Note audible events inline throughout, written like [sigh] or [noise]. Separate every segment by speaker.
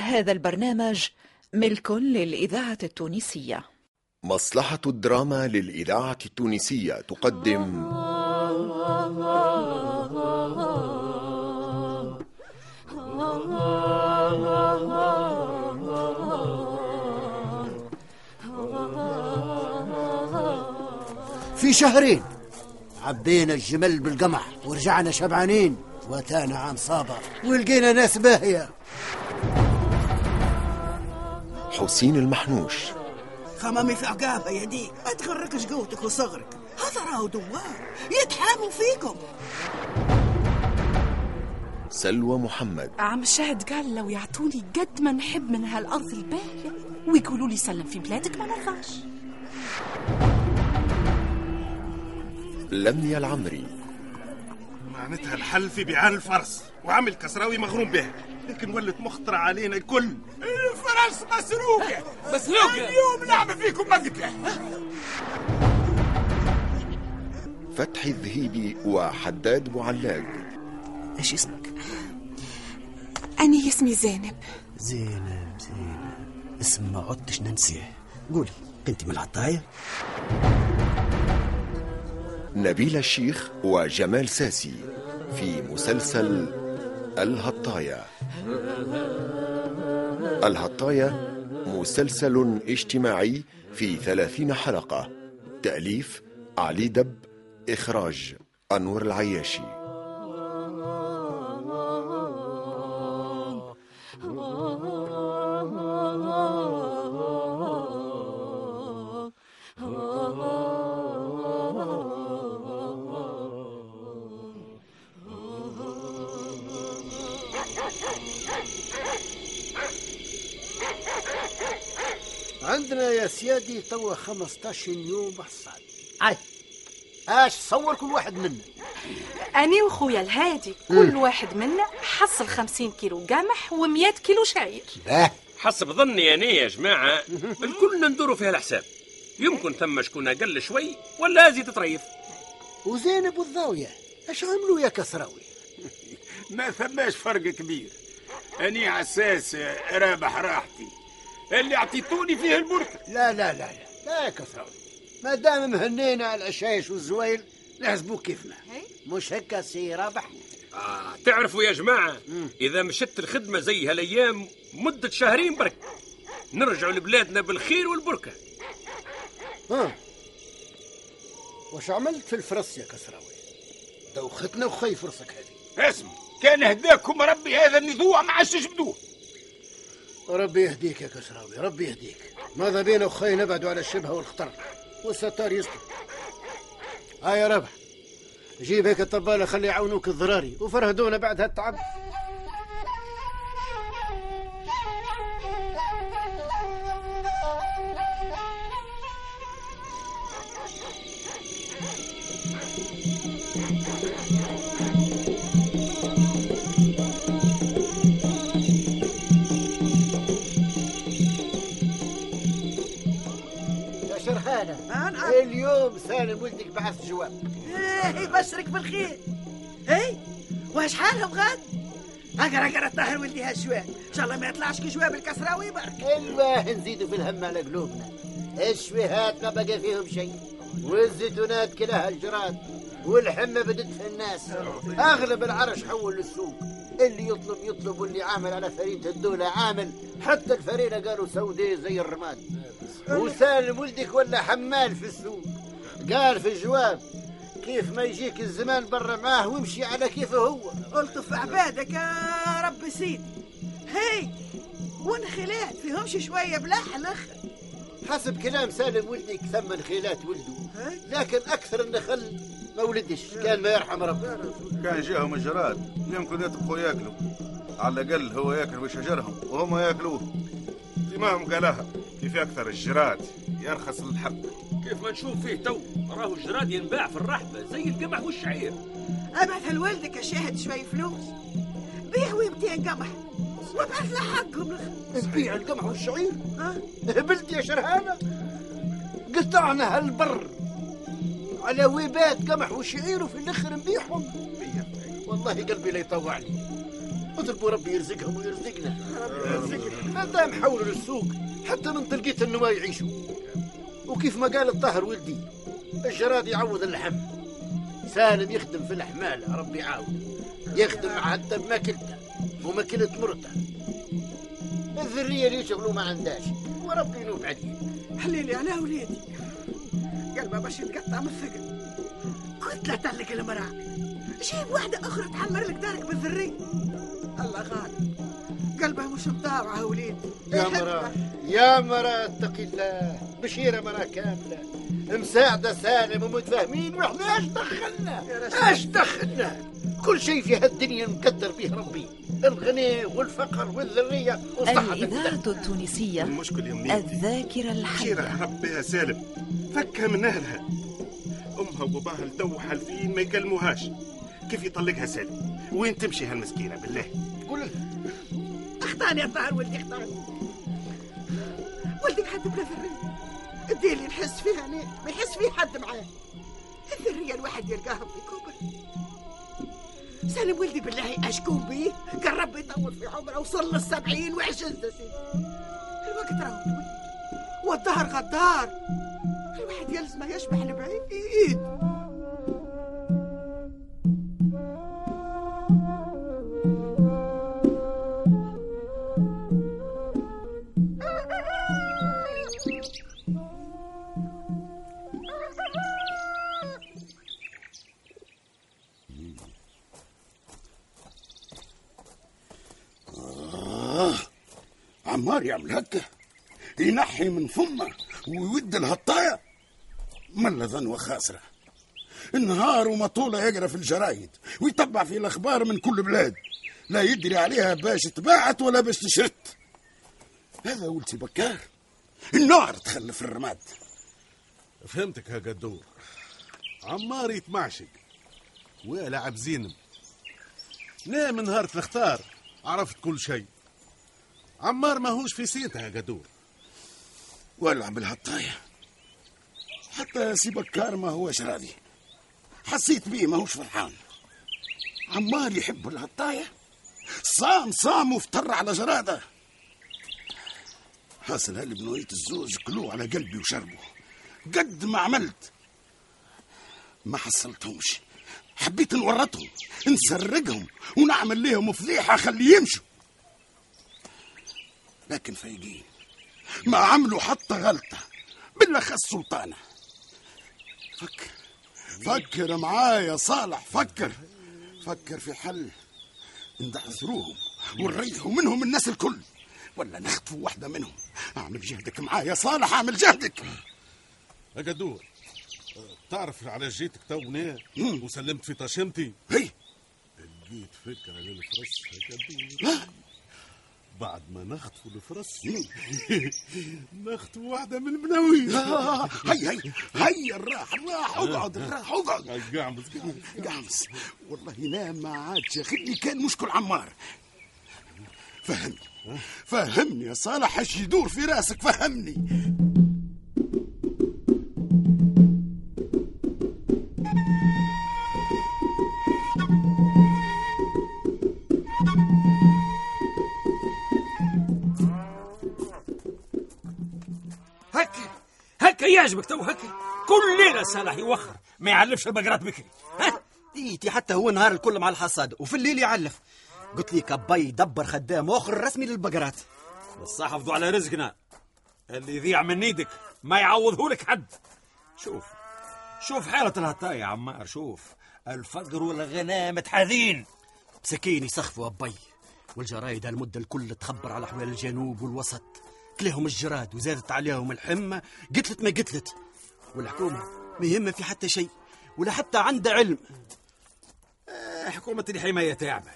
Speaker 1: هذا البرنامج ملك للإذاعة التونسية.
Speaker 2: مصلحة الدراما للإذاعة التونسية تقدم.
Speaker 3: في شهرين عبينا الجمل بالقمح ورجعنا شبعانين واتانا عام صابر ولقينا ناس باهية.
Speaker 2: حسين المحنوش.
Speaker 4: خمامي في عقابة يا ديك ما تغركش قوتك وصغرك. هذا راهو دوار. يتحاموا فيكم.
Speaker 2: سلوى محمد.
Speaker 5: عم شاهد قال لو يعطوني قد ما نحب من هالأرض الباهية ويقولوا لي سلم في بلادك ما نرضاش.
Speaker 2: لميا العمري.
Speaker 6: معناتها الحل في بيعان الفرس وعمل كسراوي مغروم به. لكن ولت مخطرة علينا الكل. الفرس مسروقة مسروقة اليوم لعبة فيكم مقتلة
Speaker 2: فتحي الذهيبي وحداد بوعلاق
Speaker 7: إيش اسمك؟
Speaker 5: أنا اسمي زينب.
Speaker 7: زينب زينب. اسم ما عدتش ننسيه. قولي انت من العطاية؟
Speaker 2: نبيل الشيخ وجمال ساسي في مسلسل الهطاية الهطاية مسلسل اجتماعي في ثلاثين حلقة. تأليف علي دب إخراج أنور العياشي.
Speaker 3: توا 15 يوم حصاد عاي اش تصور كل واحد منا.
Speaker 5: أنا وخويا الهادي كل واحد منا حصل خمسين كيلو قمح ومئة كيلو شعير.
Speaker 3: باه
Speaker 8: حسب ظني أنا يا جماعة الكل ندوروا فيها الحساب يمكن ثم شكون أقل شوي ولا هذه تتريف
Speaker 3: وزينب والضاوية اش عملوا يا كسراوي؟ [laughs]
Speaker 6: ما ثماش فرق كبير. أني على أساس رابح راحتي. اللي أعطيتوني فيه البركة
Speaker 3: لا لا لا لا لا يا كسراوي ما دام مهنينا على العشايش والزويل نحسبوك كيفنا. مش هكا سي رابح؟
Speaker 8: آه تعرفوا يا جماعة إذا مشت الخدمة زي هالأيام مدة شهرين برك. نرجعوا لبلادنا بالخير والبركة.
Speaker 3: ها. وش عملت في الفرس يا كسراوي؟ دوختنا وخي فرصك هذه.
Speaker 6: اسمع كان هداكم ربي هذا النذوع ما عادش جبدوه
Speaker 3: ربي يهديك يا كسراوي ربي يهديك. ماذا بينا وخي نبعدوا على الشبهة والخطر؟ والستار يستر ها يا ربح جيب هيك الطبالة خلي يعاونوك الضراري وفرهدونا بعد هالتعب. سالم ولدك بعث جواب.
Speaker 4: إيه يبشرك بالخير. اي واش حالهم غاد؟ أقرأ أقرأ طاهر ولدي هالشواب إن شاء الله ما يطلعش كي جواب الكسراوي برك
Speaker 3: الله نزيدوا في الهم على قلوبنا. الشويهات ما بقى فيهم شيء. والزيتونات كلها الجراد. والحمة بدت في الناس. أغلب العرش حول للسوق اللي يطلب يطلب. واللي عامل على فرينة الدولة عامل. حتى الفرينة قالوا سوداء زي الرماد. وسالم ولدك ولا حمال في السوق. قال في الجواب كيف ما يجيك الزمان برا معاه وامشي على كيفه هو؟
Speaker 4: الطف عبادك يا رب سيدي هي ونخلات فيهمش شوية بلاح الآخر
Speaker 3: حسب كلام سالم ولدك ثم خيلات ولده. لكن أكثر النخل ما ولدش كان ما يرحم ربنا
Speaker 6: كان جاهم الجراد يمكن يطبخوا يأكلوا. على الأقل هو يأكل بشجرهم وهم يأكلوه. تمام قالها؟ كيف أكثر الجراد؟ يرخص الحب
Speaker 8: كيف ما نشوف فيه تو راهو الجراد ينباع في الرحبة زي القمح والشعير.
Speaker 4: أبعث لوالدك اشاهد شوي فلوس. بيع ويمتين قمح. وابعث له حقهم.
Speaker 3: نبيع القمح. والشعير؟
Speaker 4: ها؟
Speaker 3: هبلت يا شرهانة. قطعنا هالبر على ويبات قمح وشعير وفي الأخر نبيعهم. والله قلبي لا يطوعني. اطلبوا ربي يرزقهم ويرزقنا. مادام حولوا للسوق حتى من لقيت إنه ما يعيشوا. وكيف ما قال الطاهر ولدي الجراد يعوض اللحم. سالم يخدم في الحمالة ربي يعاون. يخدم حتى بماكلته وماكلة مرته. الذرية اللي يشغلوا ما عندهاش وربي ينوب عليه.
Speaker 4: حليلي على وليدي. قلبه باش يتقطع من الثقل. قلت لا تعلق المرأة. جيب واحدة أخرى تعمر لك دارك بالذري الله غالب قلبه مش مطاوعة وليدي.
Speaker 3: يا مرا يا مرا اتقي الله. بشيرة مرا كاملة. مساعدة سالم ومتفاهمين وإحنا إيش دخلنا؟ إيش دخلنا؟ كل شيء في هالدنيا مقدر فيه ربي. الغنى والفقر والذرية
Speaker 5: الإذاعة التونسية
Speaker 6: المشكل يا
Speaker 5: الذاكرة
Speaker 6: شيرة
Speaker 5: الحية
Speaker 6: ربها سالم فكها من أهلها. أمها وباباها لتو حالفين ما يكلموهاش. كيف يطلقها سالم؟ وين تمشي هالمسكينة بالله؟
Speaker 3: قول لها
Speaker 4: اخطاني يا طاهر ولدي اخطاني ولدك حد بلا ذرية اديلي نحس فيها أنا ما يحس فيه حد معاه. الذرية الواحد يلقاها في كبر سالم ولدي بالله أشكون بيه؟ قال ربي يطول في عمره وصل للسبعين وعشت يا الوقت راهو طويل والدهر غدار. الواحد يلزمه يشبح لبعيد.
Speaker 9: يعمل هكا ينحي من فمه ويود الهطاية ملا ذنوة خاسرة النهار ومطولة يقرأ في الجرايد ويتبع في الأخبار من كل بلاد. لا يدري عليها باش تباعت ولا باش تشرت. هذا ولتي بكار النار تخلف الرماد.
Speaker 10: فهمتك يا قدور عمار يتمعشق ولاعب زينم لا من نهار الاختار عرفت كل شيء. عمار ماهوش في سيتها يا قدور
Speaker 9: ولع بالهطاية حتى سي بكار ما هوش راضي. حسيت بيه ماهوش فرحان. عمار يحب الهطاية صام صام وفتر على جرادة. حاصل هالي بنوية الزوج كلوه على قلبي وشربه. قد ما عملت. ما حصلتهمش. حبيت نورطهم نسرقهم ونعمل لهم فضيحة خلي يمشوا. لكن فايقين. ما عملوا حتى غلطة. بالأخص سلطانة. فكر فكر معايا صالح فكر. فكر في حل. ندعثروهم ونريحوا منهم الناس الكل. ولا نخطفوا واحدة منهم. أعمل جهدك معايا صالح أعمل جهدك.
Speaker 10: يا قدور تعرف على جيتك تونا
Speaker 9: مم.
Speaker 10: وسلمت في طشمتي.
Speaker 9: هي.
Speaker 10: لقيت فكرة للفرس يا قدور بعد ما نخطفوا الفرس [laughs] نخطفوا واحدة من المناوي. [laughs]
Speaker 9: آه، هي هي هي الراح الراح اقعد الراح اقعد.
Speaker 10: قاعمس
Speaker 9: قامس والله لا ما عادش ياخذني كان مشكل عمار. فهمني فهمني يا صالح إيش يدور في راسك؟ فهمني.
Speaker 11: يعجبك تو هكا كل ليله صالح يوخر ما يعلفش البقرات بكري ها؟
Speaker 7: إيتي حتى هو نهار الكل مع الحصاد وفي الليل يعلف. قلت لك ابي دبر خدام آخر رسمي للبقرات.
Speaker 11: بصح حافظوا على رزقنا. اللي يضيع من إيدك ما يعوضه لك حد. شوف شوف حالة الهطاية يا عمار شوف. الفقر والغنى متحاذين
Speaker 7: مساكين يسخفوا أبي والجرايد هالمدة الكل تخبر على احوال الجنوب والوسط. كلهم الجراد وزادت عليهم الحمة. قتلت ما قتلت. والحكومة ما يهمها في حتى شيء ولا حتى عندها علم.
Speaker 11: آه، حكومة الحماية تعمل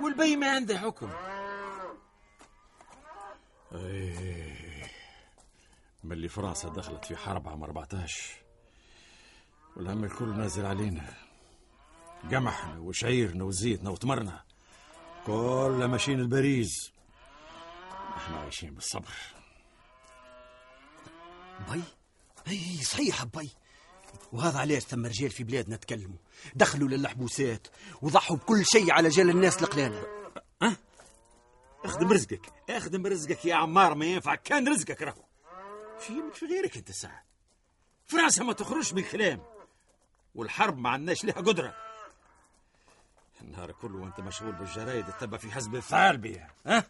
Speaker 11: والبي ما عنده حكم. إيه ملي فرنسا دخلت في حرب عام 14 والهم الكل نازل علينا. قمحنا وشعيرنا وزيتنا وتمرنا. كل ماشيين البريز. إحنا عايشين بالصبر.
Speaker 7: بي؟ إي صحيح بي. وهذا علاش ثم رجال في بلادنا تكلموا. دخلوا للحبوسات وضحوا بكل شيء على جال الناس القلالة
Speaker 11: اخدم رزقك اخدم رزقك يا عمار ما ينفع كان رزقك راهو. في في غيرك أنت ساعة. فرنسا ما تخرجش من الكلام. والحرب ما عندناش لها قدرة. النهار كله وأنت مشغول بالجرايد تبى في حزب الثعال بيها ها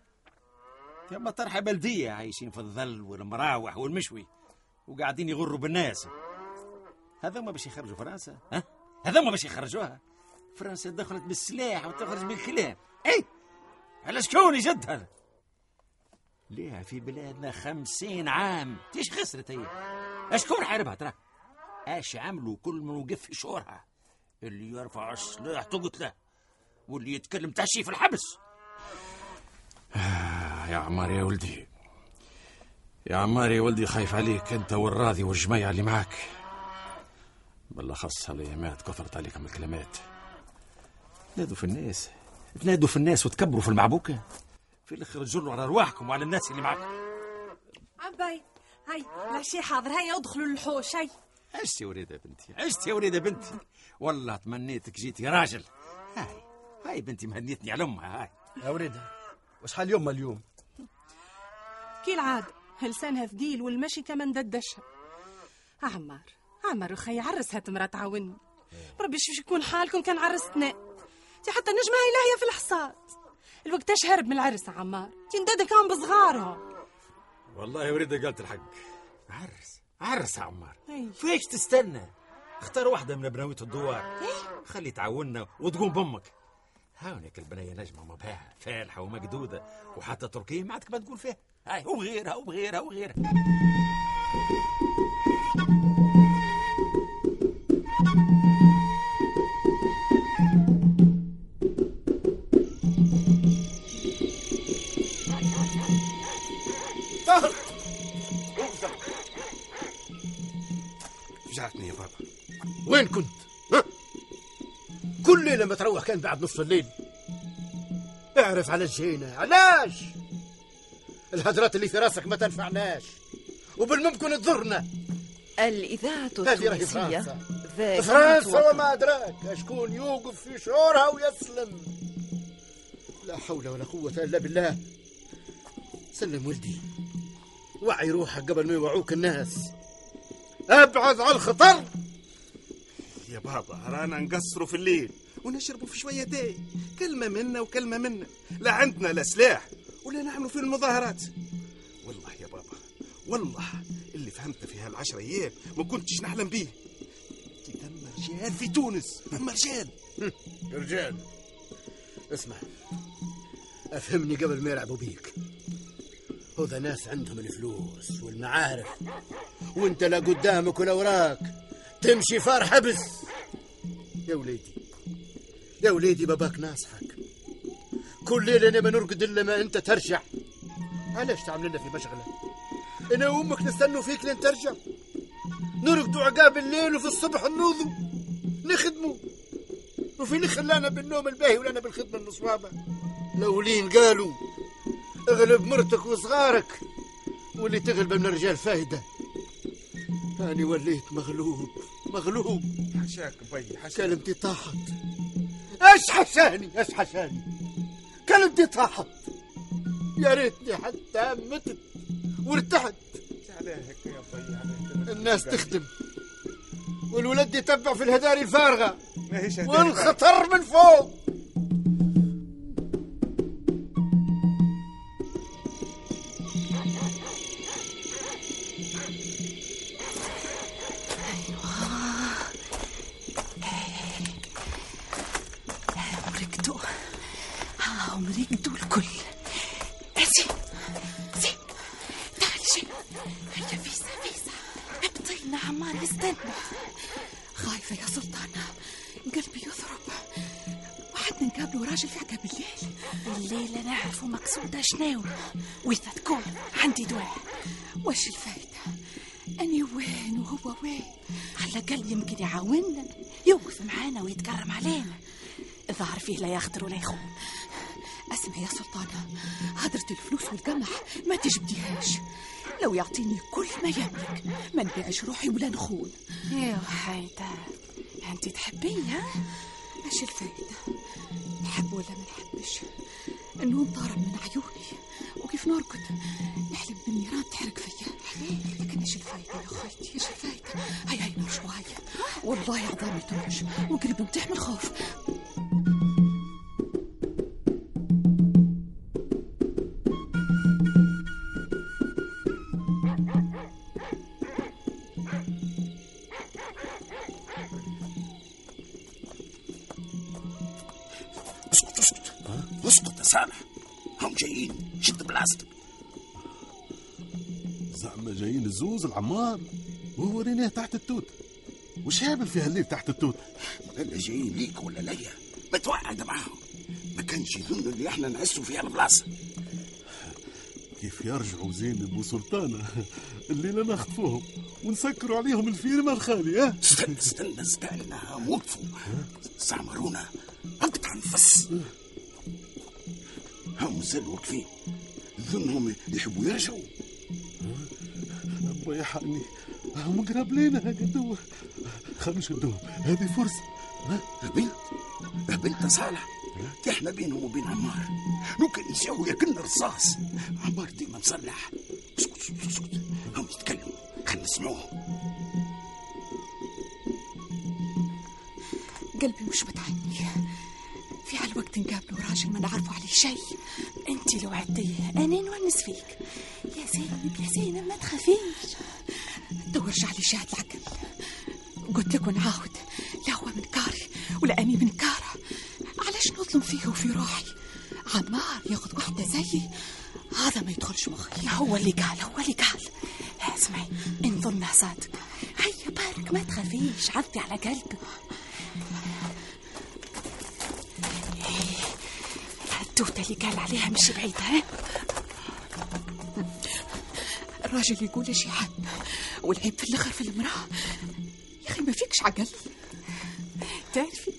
Speaker 11: كما طرحة بلدية عايشين في الظل والمراوح والمشوي. وقاعدين يغروا بالناس. هذوما باش يخرجوا فرنسا. ها؟ هذوما باش يخرجوها. فرنسا دخلت بالسلاح وتخرج بالكلام. اي على شكون جد هذا؟ ليها في بلادنا خمسين عام. تيش خسرت هي؟ اشكون حاربها ترى؟ أش عملوا كل من وقف في شورها اللي يرفع السلاح تقتله. واللي يتكلم تحشي في الحبس. آه يا عمار يا ولدي. يا عمار يا ولدي خايف عليك. أنت والراضي والجماعة اللي معاك بالأخص هالايامات كثرت عليكم الكلمات تنادوا في الناس. تنادوا في الناس وتكبروا في المعبوكة. في الآخر تجروا على أرواحكم وعلى الناس اللي معاكم
Speaker 12: عباي هاي العشاء حاضر. هيا ادخلوا للحوش هاي.
Speaker 11: عشت يا وليدة بنتي عشت يا وليدة بنتي. والله تمنيتك جيتي راجل. هاي هاي بنتي مهنيتني على أمها هاي.
Speaker 7: يا وليدة وش حال يوم اليوم؟
Speaker 12: كي العادة لسانها ثقيل والمشي كمان ددشها عمار عمار وخي عرس هات مرات تعاوني. ربي شوف يكون حالكم كان عرستنا. تي حتى نجمة هي لاهية في الحصاد. الوقت هرب من العرس عمار تي ندادة كان بصغارهم
Speaker 11: والله يا وليدة قالت الحق. عرس عرس عمار
Speaker 12: أي.
Speaker 11: فيش تستنى. اختار واحدة من بناوية الدوار. خلي تعاوننا وتقوم بأمك. هاونك البنية نجمة مباهة فالحة ومقدودة وحتى تركية ما ما تقول فيها. هاي وغيرها وغيرها وغيرها
Speaker 3: بعد نصف الليل. اعرف على جينا علاش؟ الهدرات اللي في راسك ما تنفعناش. وبالممكن تضرنا.
Speaker 5: الإذاعة
Speaker 3: هذه راهي
Speaker 5: التونسية.
Speaker 3: فرنسا. وما أدراك. شكون يوقف في شورها ويسلم؟ لا حول ولا قوة إلا بالله. سلم ولدي. وعي روحك قبل ما يوعوك الناس. أبعد عن الخطر.
Speaker 6: يا بابا رانا نقصروا في الليل. ونشربوا في شوية داي. كلمة منا وكلمة منا. لا عندنا لا سلاح ولا نعملوا في المظاهرات. والله يا بابا والله اللي فهمته في هالعشرة أيام ما كنتش نحلم بيه. ثم رجال في تونس. ثم رجال. [laughs]
Speaker 3: رجال اسمع أفهمني قبل ما يلعبوا بيك. هذا ناس عندهم الفلوس والمعارف وانت لا قدامك ولا وراك. تمشي فار حبس يا وليدي يا وليدي باباك ناصحك. كل ليلة أنا ما نرقد إلا ما أنت ترجع. علاش تعمل لنا في مشغلة؟ أنا وأمك نستنوا فيك لين ترجع. نرقدوا عقاب الليل وفي الصبح نوضوا نخدموا. وفي اللي خلانا بالنوم الباهي ولانا بالخدمة المصوابة الأولين قالوا اغلب مرتك وصغارك واللي تغلب من الرجال فايدة. أنا وليت مغلوب مغلوب.
Speaker 6: حشاك بي حشاك.
Speaker 3: كلمتي طاحت. إيش حشاني إيش حشاني كلمتي طاحت يا ريتني حتى متت وارتحت. الناس تخدم. والولد يتبع في الهداري
Speaker 6: هدايا.
Speaker 3: والخطر من فوق.
Speaker 5: الليلة نعرفوا مقصودة شناو. وإذا تكون عندي دواء وش الفايدة؟ أني وين وهو وين؟ على الأقل يمكن يعاوننا. يوقف معانا ويتكرم علينا. الظاهر فيه لا يخطر ولا يخون أسمع يا سلطانة هدرة الفلوس والقمح ما تجبديهاش. لو يعطيني كل ما يملك ما نبيعش روحي ولا نخون.
Speaker 12: يا حيدر
Speaker 5: انت تحبيه ها؟ إيش الفايدة؟ نحب ولا ما نحبش النوم طارم من عيوني. وكيف نرقد؟ نحلم بالنيران تحرق فيا. لكن إيش الفايدة يا خالتي؟ إيش الفايدة؟ هيا هيا نمشي شوية. والله عظامي ترعش وقريب نطيح من الخوف
Speaker 10: الزوز العمار وهو ريناه تحت التوت وش هابل في هالليل تحت التوت.
Speaker 9: هلا جايين ليك ولا ليا. بتوعد معاهم. ما كانش يظنوا اللي إحنا نعسوا فيها البلاصه
Speaker 10: كيف يرجعوا زينب وسلطانة الليلة نخطفوهم ونسكروا عليهم الفيرما الخالي ها؟
Speaker 9: استنى استنى استنى وقفوا استعمرونا اقطع نفس هم زال واقفين ظنهم يحبوا يرجعوا.
Speaker 10: الله يحقني هم قراب لينا يا قدوة خلينا نشدوهم هذه فرصة. ها
Speaker 9: بنت بنت صالح. إحنا بينهم وبين عمار. لو كان يساوي كنا رصاص. عمار ديما مصلح. اسكت اسكت اسكت. هم يتكلموا. خلينا نسمعوهم.
Speaker 5: قلبي مش متعني في هالوقت نقابله راجل ما نعرفه عليه شيء. انت لو عديه أنا نونس فيك. يا زينب يا زينب ما تخافيش دورش على شهد العقل. قلت لك ونعاود لا هو من كاري ولا اني من كاره. علاش نظلم فيه وفي روحي؟ عمار ياخذ واحدة زيي. هذا ما يدخلش مخي. هو اللي قال. هو اللي قال. اسمعي إن ظنه صادق هيا بارك ما تخافيش عضي على قلبك. التوتة اللي قال عليها مش بعيدة ها؟ الراجل يقول إيش يحب؟ والعيب في الآخر في المرأة. يا أخي ما فيكش عقل. تعرفي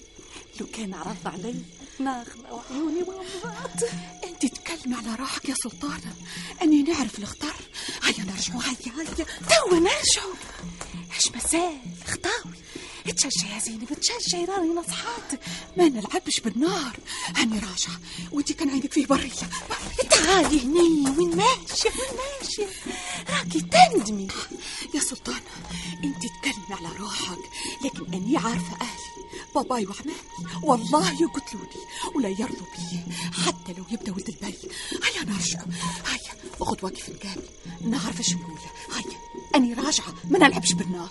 Speaker 5: لو كان عرض علي ناخذ وعيوني وامراض أنت تتكلمي على روحك يا سلطانة أني نعرف الاختار هيا نرجعوا هيا هيا. توا نرجعوا إيش مسال خطاوي. تشجع يا زينب تشجعي راني نصحات. ما نلعبش بالنار. هاني راجعة. وانت كان عندك فيه برية. تعالي هني وين ماشية وين ماشية؟ راكي تندمي. يا سلطانة انت تتكلمي على روحك لكن أني عارفة أهلي باباي وعمامي والله يقتلوني ولا يرضوا بي حتى لو يبدا ولد البي هيا نرجع هيا اخذ واقف نقابل نعرف إيش نقول هيا أني راجعة ما نلعبش بالنار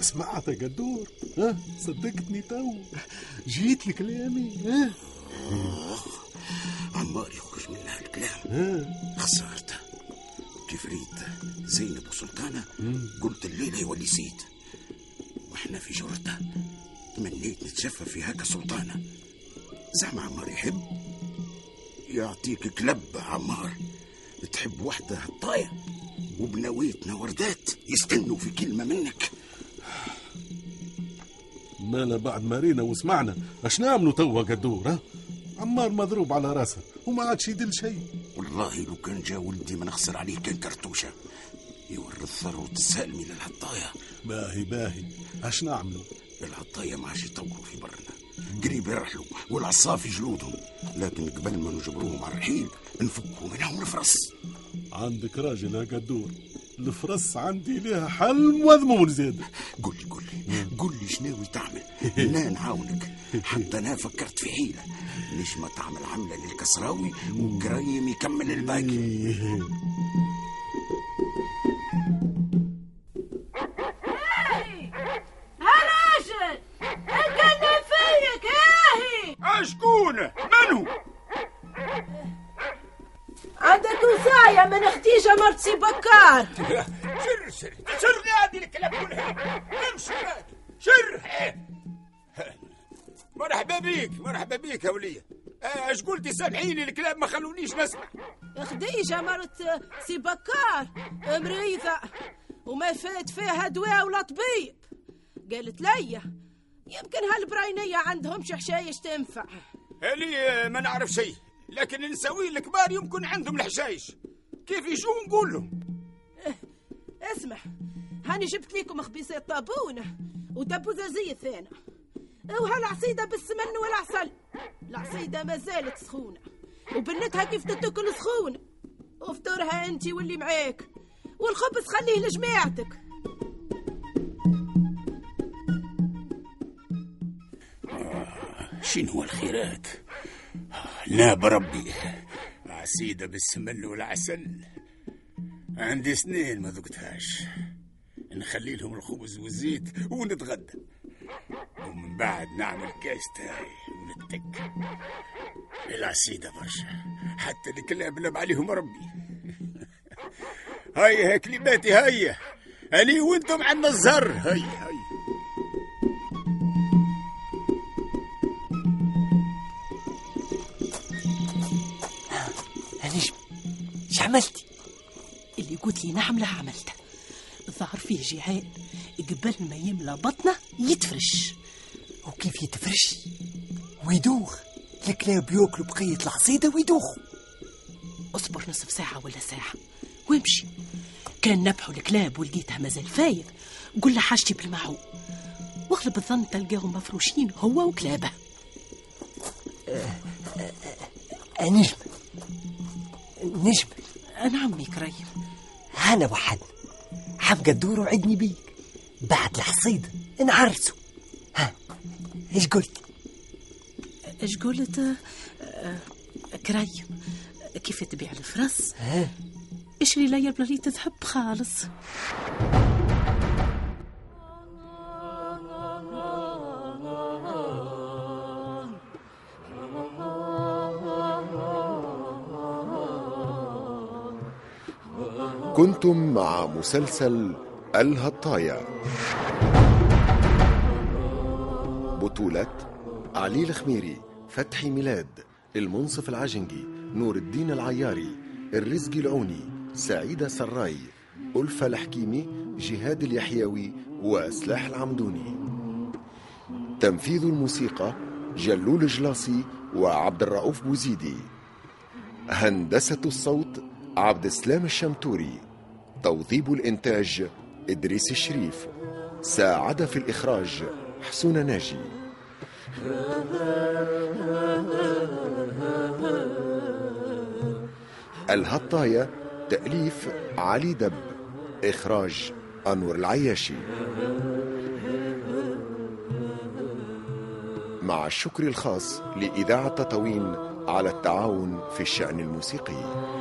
Speaker 10: سمعت يا قدور ها؟ صدقتني تو جيت لكلامي ها؟
Speaker 9: عمار يخرج من هالكلام
Speaker 10: ها
Speaker 9: خسرت. كيف ريت زينب وسلطانة. قلت الليلة يولي سيد. وإحنا في جرته تمنيت نتشفى في هكا سلطانة. زعما عمار يحب؟ يعطيك كلب عمار. تحب وحدة هطاية وبنويتنا وردات يستنوا في كلمة منك.
Speaker 10: مالا بعد ما رينا وسمعنا. اش نعملوا توا قدور عمار مضروب على راسه. وما عادش يدل شيء.
Speaker 9: والله لو كان جا ولدي ما نخسر عليه كان كرتوشة. يورث ثروة السالمي للعطاية
Speaker 10: باهي باهي. اش نعملوا
Speaker 9: العطاية ما عادش يطوروا في برنا. قريب يرحلوا والعصافي جلودهم. لكن قبل ما نجبروهم على الرحيل نفكوا منهم الفرس.
Speaker 10: عندك راجل يا قدور الفرس عندي ليها حل مضمون زيادة
Speaker 9: قول لي قول لي. قول لي شناوي تعمل [laughs] أنا نعاونك. حتى أنا فكرت في حيلة. ليش ما تعمل عملة للكسراوي وقريم يكمل الباقي؟
Speaker 12: هراجل اتكلم فيك ياهي
Speaker 11: شكون منو
Speaker 12: عندك وصاية من ختيجة مرت سي بكار.
Speaker 11: شر شر شر هذه الكلام كلها. بيك يا ولية. آه، اش قلتي سامحيني الكلام ما خلونيش نسمع.
Speaker 12: خديجة مرت سي بكار مريضة. وما فات فيها دواء ولا طبيب. قالت لي يمكن هالبراينية عندهم حشايش تنفع.
Speaker 11: هلي آه، ما نعرف شيء. لكن النساوي الكبار يمكن عندهم الحشايش. كيف يجوا نقول لهم.
Speaker 12: اسمع هاني جبت لكم خبيزات طابونة ودبوا زازية ثاني وهالعصيدة بالسمن والعسل العصيدة ما زالت سخونة. وبنتها كيف تتكل سخونة وفطورها انت واللي معاك. والخبز خليه لجماعتك.
Speaker 8: شنو الخيرات؟ لا بربي. عسيدة بالسمن والعسل عندي سنين ما ذقتهاش. نخلي لهم الخبز والزيت ونتغدى. ومن بعد نعمل كاس تاي ونتك العسيدة برشا. حتى الكلاب لم عليهم ربي. هيا كلماتي هيا. أني وأنتم عنا الزهر هيا هيا.
Speaker 5: نجم إيش عملتي اللي قلت لي نعمله عملته الظهر فيه جيعان قبل ما يملى بطنه يتفرش.
Speaker 1: وكيف يتفرش. ويدوخ. الكلاب ياكلوا بقية العصيدة ويدوخوا.
Speaker 5: اصبر نصف ساعة ولا ساعة. وامشي. كان نبحوا الكلاب ولقيتها مازال فايق قول له حاجتي بالمعو واغلب الظن تلقاهم مفروشين هو وكلابه.
Speaker 1: نجم. نجم.
Speaker 5: نعم كريم.
Speaker 1: أنا وحد. حبقى الدور وعدني بيك. بعد الحصيدة نعرسوا ها إيش قلت؟
Speaker 5: إيش قلت؟ آه، آه، كريم كيف تبيع الفرس؟ اشري لي بلا تذهب خالص؟
Speaker 2: كنتم مع مسلسل الهطاية بطولة علي الخميري فتحي ميلاد المنصف العجنجي نور الدين العياري الرزقي العوني سعيدة سراي ألفة الحكيمي جهاد اليحيوي وسلاح العمدوني. تنفيذ الموسيقى جلول جلاصي وعبد الرؤوف بوزيدي. هندسة الصوت عبد السلام الشمتوري. توظيب الإنتاج إدريس الشريف. ساعد في الإخراج حسون ناجي. الهطاية تأليف علي دب إخراج أنور العياشي. مع الشكر الخاص لإذاعة تطاوين على التعاون في الشأن الموسيقي.